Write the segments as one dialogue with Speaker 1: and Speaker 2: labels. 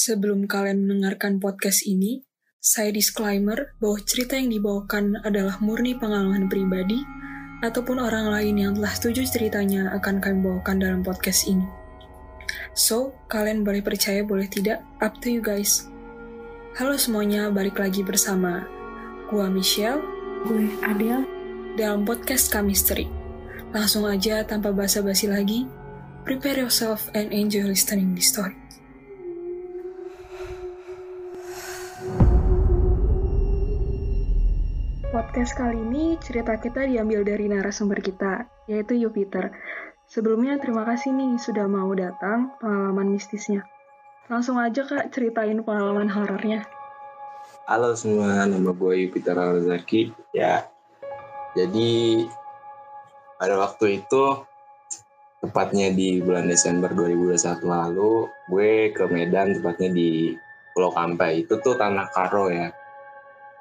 Speaker 1: Sebelum kalian mendengarkan podcast ini, saya disclaimer bahwa cerita yang dibawakan adalah murni pengalaman pribadi ataupun orang lain yang telah setuju ceritanya akan kami bawakan dalam podcast ini. So, kalian boleh percaya boleh tidak, up to you guys. Halo semuanya, balik lagi bersama gua Michelle,
Speaker 2: Gue Adele.
Speaker 1: dalam podcast Chemistry. Langsung aja tanpa basa-basi lagi, prepare yourself and enjoy listening the story. Podcast kali ini cerita kita diambil dari narasumber kita, yaitu Jupiter. Sebelumnya terima kasih nih sudah mau datang pengalaman mistisnya. Langsung aja kak ceritain pengalaman horornya.
Speaker 3: Halo semua, nama gue Yupiter Alzaki. Ya, jadi pada waktu itu, tepatnya di bulan Desember 2021 lalu, gue ke Medan, tepatnya di Pulau Kampai. Itu tuh tanah karo ya.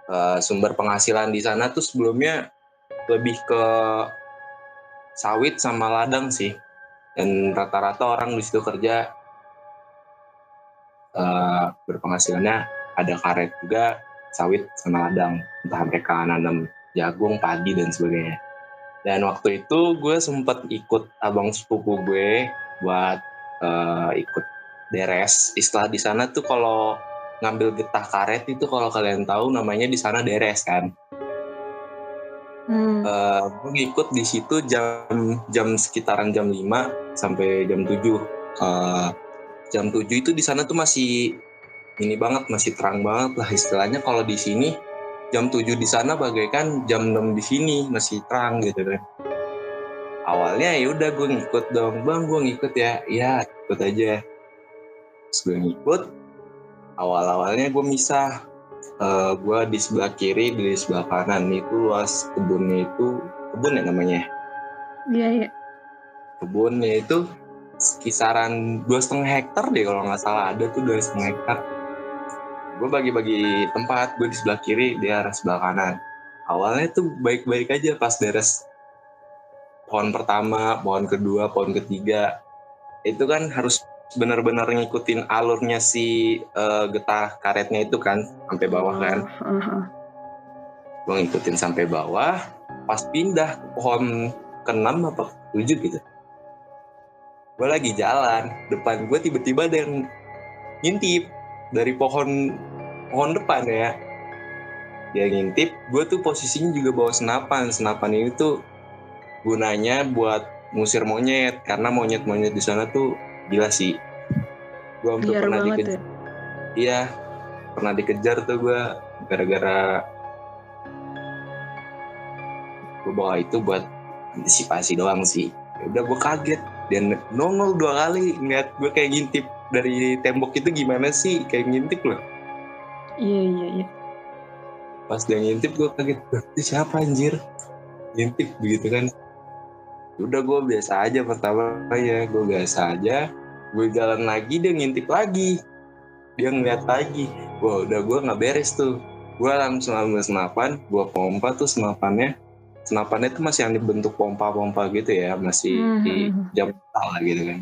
Speaker 3: Eh, sumber penghasilan di sana tuh sebelumnya lebih ke sawit sama ladang sih. Dan rata-rata orang di situ kerja eh, berpenghasilannya ada karet juga sawit sama ladang. Entah mereka nanam jagung padi dan sebagainya. Dan waktu itu gue sempet ikut abang sepupu gue buat eh, ikut deres istilah di sana tuh kalau ngambil getah karet itu kalau kalian tahu namanya di sana deres kan.
Speaker 1: Hmm,
Speaker 3: Eh, gue ngikut di situ jam jam sekitaran jam 5 sampai jam 7 Eh, jam 7 itu di sana tuh masih ini banget masih terang banget lah istilahnya. Kalau di sini jam 7 di sana bagaikan jam 6 di sini masih terang gitu kan. Awalnya ya udah gue ngikut dong. Bang gue ngikut ya. Ya ikut aja. Terus gue ngikut awal-awalnya gue misah. Eh, gue di sebelah kiri di sebelah kanan. Itu luas kebunnya itu kebun ya namanya?
Speaker 1: Iya iya.
Speaker 3: kebunnya itu kisaran dua setengah hektar deh kalau nggak salah. Ada tuh dua setengah hektar. Gue bagi-bagi tempat gue di sebelah kiri dia arah sebelah kanan. Awalnya tuh baik-baik aja pas beres. Pohon pertama pohon kedua pohon ketiga. Itu kan harus benar-benar ngikutin alurnya si eh, getah karetnya itu kan sampai bawah kan.
Speaker 1: Aha.
Speaker 3: gue ngikutin sampai bawah pas pindah ke pohon ke-6 apa ke-7 gitu. Gue lagi jalan depan gue tiba-tiba ada yang ngintip dari pohon pohon depan ya. Dia ngintip gue tuh posisinya juga bawa senapan. Senapan ini tuh gunanya buat ngusir monyet karena monyet-monyet di sana tuh gila sih gue hampir
Speaker 1: Liar
Speaker 3: pernah dikejar
Speaker 1: ya.
Speaker 3: Iya, pernah dikejar tuh gue gara-gara gue bawa itu buat antisipasi doang sih. Ya udah gue kaget dan nongol dua kali ngeliat gue kayak ngintip dari tembok itu gimana sih kayak ngintip loh.
Speaker 1: Iya iya iya.
Speaker 3: Pas dia ngintip gue kaget, itu siapa anjir? Ngintip begitu kan. Udah gue biasa aja pertama ya, gue biasa aja. Gue jalan lagi dia ngintip lagi. Dia ngeliat lagi. Wah udah gue nggak beres tuh. Gue langsung ambil senapan, gue pompa tuh senapannya. Senapannya tuh masih yang dibentuk pompa-pompa gitu ya, masih
Speaker 1: Hmm,
Speaker 3: di
Speaker 1: hmm, hmm.
Speaker 3: jam lah gitu kan.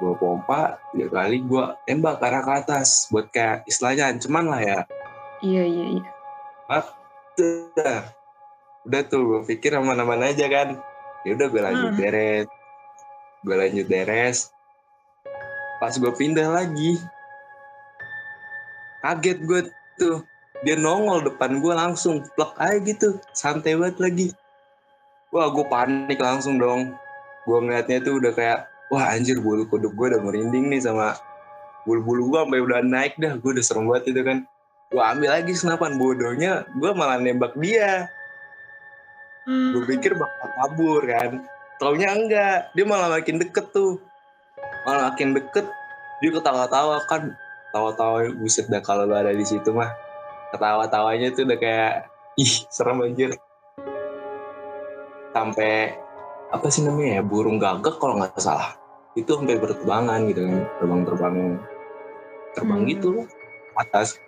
Speaker 3: Gue pompa, tiga kali gue tembak ke arah ke atas. Buat kayak istilahnya ancaman lah ya.
Speaker 1: Iya iya iya.
Speaker 3: udah tuh gue pikir aman-aman aja kan ya udah gue lanjut
Speaker 1: Hmm.
Speaker 3: beres. Gue lanjut beres. Pas gue pindah lagi. Kaget gue tuh. Dia nongol depan gue langsung plek aja gitu. Santai banget lagi. Wah gue panik langsung dong. Gue ngeliatnya tuh udah kayak wah anjir bulu kuduk gue udah merinding nih sama bulu-bulu gue sampai udah naik dah. Gue udah serem banget itu kan. Gue ambil lagi senapan. Bodohnya gue malah nembak dia
Speaker 1: Hmm.
Speaker 3: gue pikir bakal kabur kan? Taunya enggak. Dia malah makin deket tuh. Malah makin deket dia ketawa-tawa kan. Tawa-tawa buset dah kalau lu ada di situ mah. Ketawa-tawanya tuh udah kayak ih serem anjir. Sampai apa sih namanya ya burung gagak kalau nggak salah. Itu sampai berterbangan gitu kan terbang-terbang. Terbang
Speaker 1: Hmm.
Speaker 3: gitu loh atas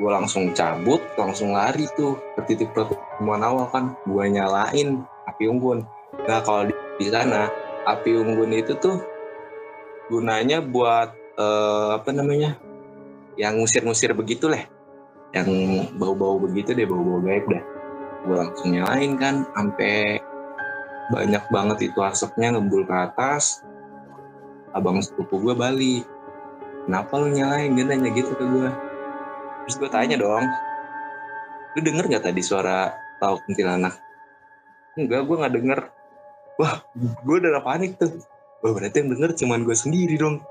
Speaker 3: gue langsung cabut langsung lari tuh ke titik pertemuan awal kan. Gue nyalain api unggun. Nah kalau di, di sana api unggun itu tuh gunanya buat uh, apa namanya yang ngusir-ngusir begitu lah yang bau-bau begitu deh bau-bau gaib dah. Gue langsung nyalain kan sampai banyak banget itu asapnya ngebul ke atas. Abang sepupu gue balik. Kenapa lu nyalain? Dia nanya gitu ke gue terus gue tanya dong lu denger nggak tadi suara tahu kuntilanak? Enggak gue nggak denger. Wah gue udah panik tuh. Wah berarti yang denger cuman gue sendiri dong.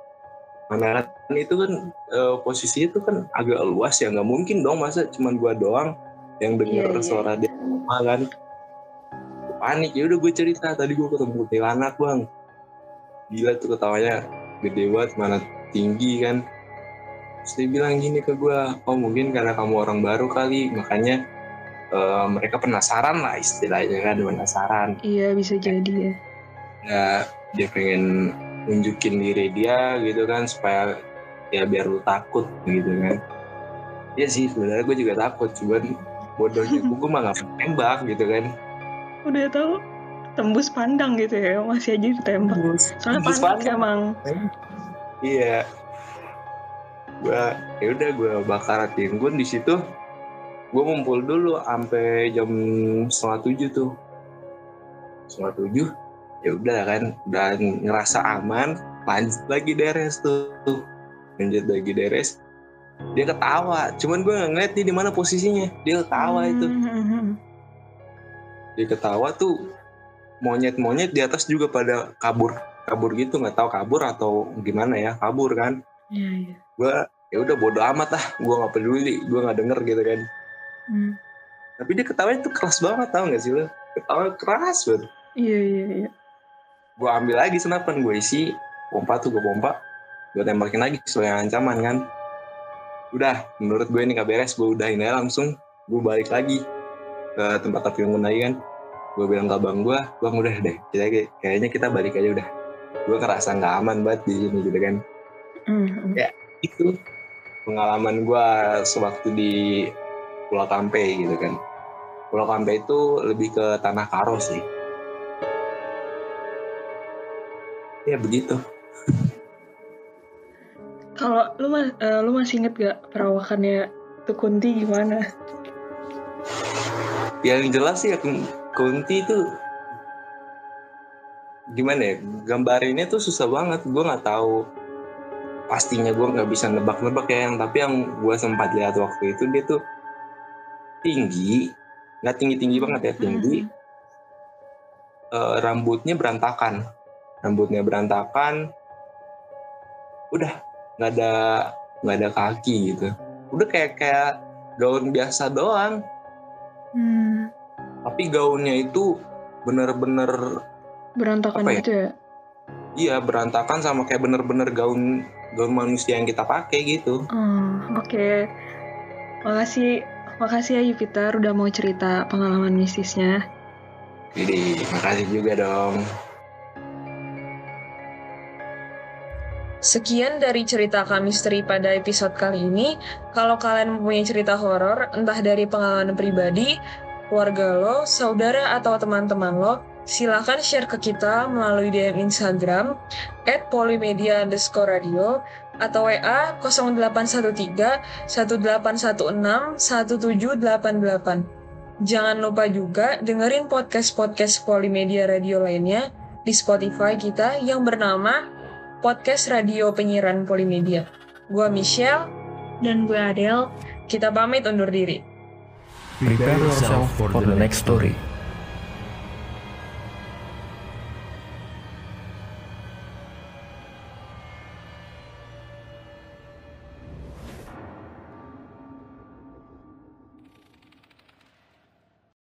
Speaker 3: Mana itu kan e, posisinya itu kan agak luas ya nggak mungkin dong masa cuman gue doang yang denger yeah, yeah. suara dia kan? Panik ya udah gue cerita tadi gue ketemu kuntilanak bang. Gila tuh ketawanya gede banget mana tinggi kan terus dia bilang gini ke gue oh mungkin karena kamu orang baru kali makanya uh, mereka penasaran lah istilahnya kan penasaran.
Speaker 1: Iya bisa jadi ya.
Speaker 3: Ya dia pengen nunjukin diri dia gitu kan supaya ya biar lu takut gitu kan. Ya sih sebenarnya gue juga takut cuman bodohnya gue mah gak tembak gitu kan.
Speaker 1: Udah tahu tembus pandang gitu ya masih aja ditembak. Soalnya tembus panik pandang. emang.
Speaker 3: Iya gua ya udah gua bakar tinggun di situ gua ngumpul dulu sampai jam setengah tujuh tuh. Setengah tujuh? Ya udah kan udah ngerasa aman lanjut lagi deres tuh. Lanjut lagi deres dia ketawa cuman gue nggak ngeliat nih di mana posisinya. Dia ketawa itu. Dia ketawa tuh monyet-monyet di atas juga pada kabur. Kabur gitu nggak tahu kabur atau gimana ya kabur kan
Speaker 1: iya iya.
Speaker 3: Gue ya udah bodo amat lah gue nggak peduli gue nggak denger gitu kan. Hmm. tapi dia ketawanya tuh keras banget tau gak sih lo? Ketawa keras banget.
Speaker 1: Iya iya iya.
Speaker 3: Gue ambil lagi senapan gue isi pompa tuh gue pompa gue tembakin lagi sesuai ancaman kan. Udah menurut gue ini gak beres gue udahin aja langsung. Gue balik lagi ke tempat api unggun lagi kan. Gue bilang ke abang gue bang udah deh kita kayaknya kita balik aja udah. Gue ngerasa nggak aman banget di sini gitu kan mm-hmm. ya itu pengalaman gue sewaktu di Pulau Kampe gitu kan. Pulau Kampe itu lebih ke tanah karo sih. Ya begitu.
Speaker 1: Kalau lu uh, lu masih inget gak perawakannya Tukunti gimana?
Speaker 3: Yang jelas sih aku Kunti itu gimana ya gambarinnya tuh susah banget. Gue nggak tahu pastinya gue nggak bisa nebak-nebak ya yang tapi yang gue sempat lihat waktu itu dia tuh tinggi nggak tinggi tinggi banget ya tinggi. Hmm. uh, rambutnya berantakan. Rambutnya berantakan. Udah nggak ada nggak ada kaki gitu. Udah kayak kayak gaun biasa doang. Hmm. Tapi gaunnya itu bener-bener
Speaker 1: berantakan ya? gitu ya
Speaker 3: iya berantakan sama kayak bener-bener gaun gaun manusia yang kita pakai gitu
Speaker 1: hmm, oke okay. makasih makasih ya Yupiter udah mau cerita pengalaman mistisnya
Speaker 3: jadi makasih juga dong
Speaker 1: Sekian dari cerita kami misteri pada episode kali ini. Kalau kalian mempunyai cerita horor, entah dari pengalaman pribadi keluarga lo, saudara atau teman-teman lo, silahkan share ke kita melalui DM Instagram at polimedia underscore radio atau WA 0813 1816 1788. Jangan lupa juga dengerin podcast-podcast Polimedia Radio lainnya di Spotify kita yang bernama Podcast Radio Penyiaran Polimedia. Gua Michelle
Speaker 2: dan gue Adele.
Speaker 1: Kita pamit undur diri.
Speaker 4: Prepare yourself for the next story.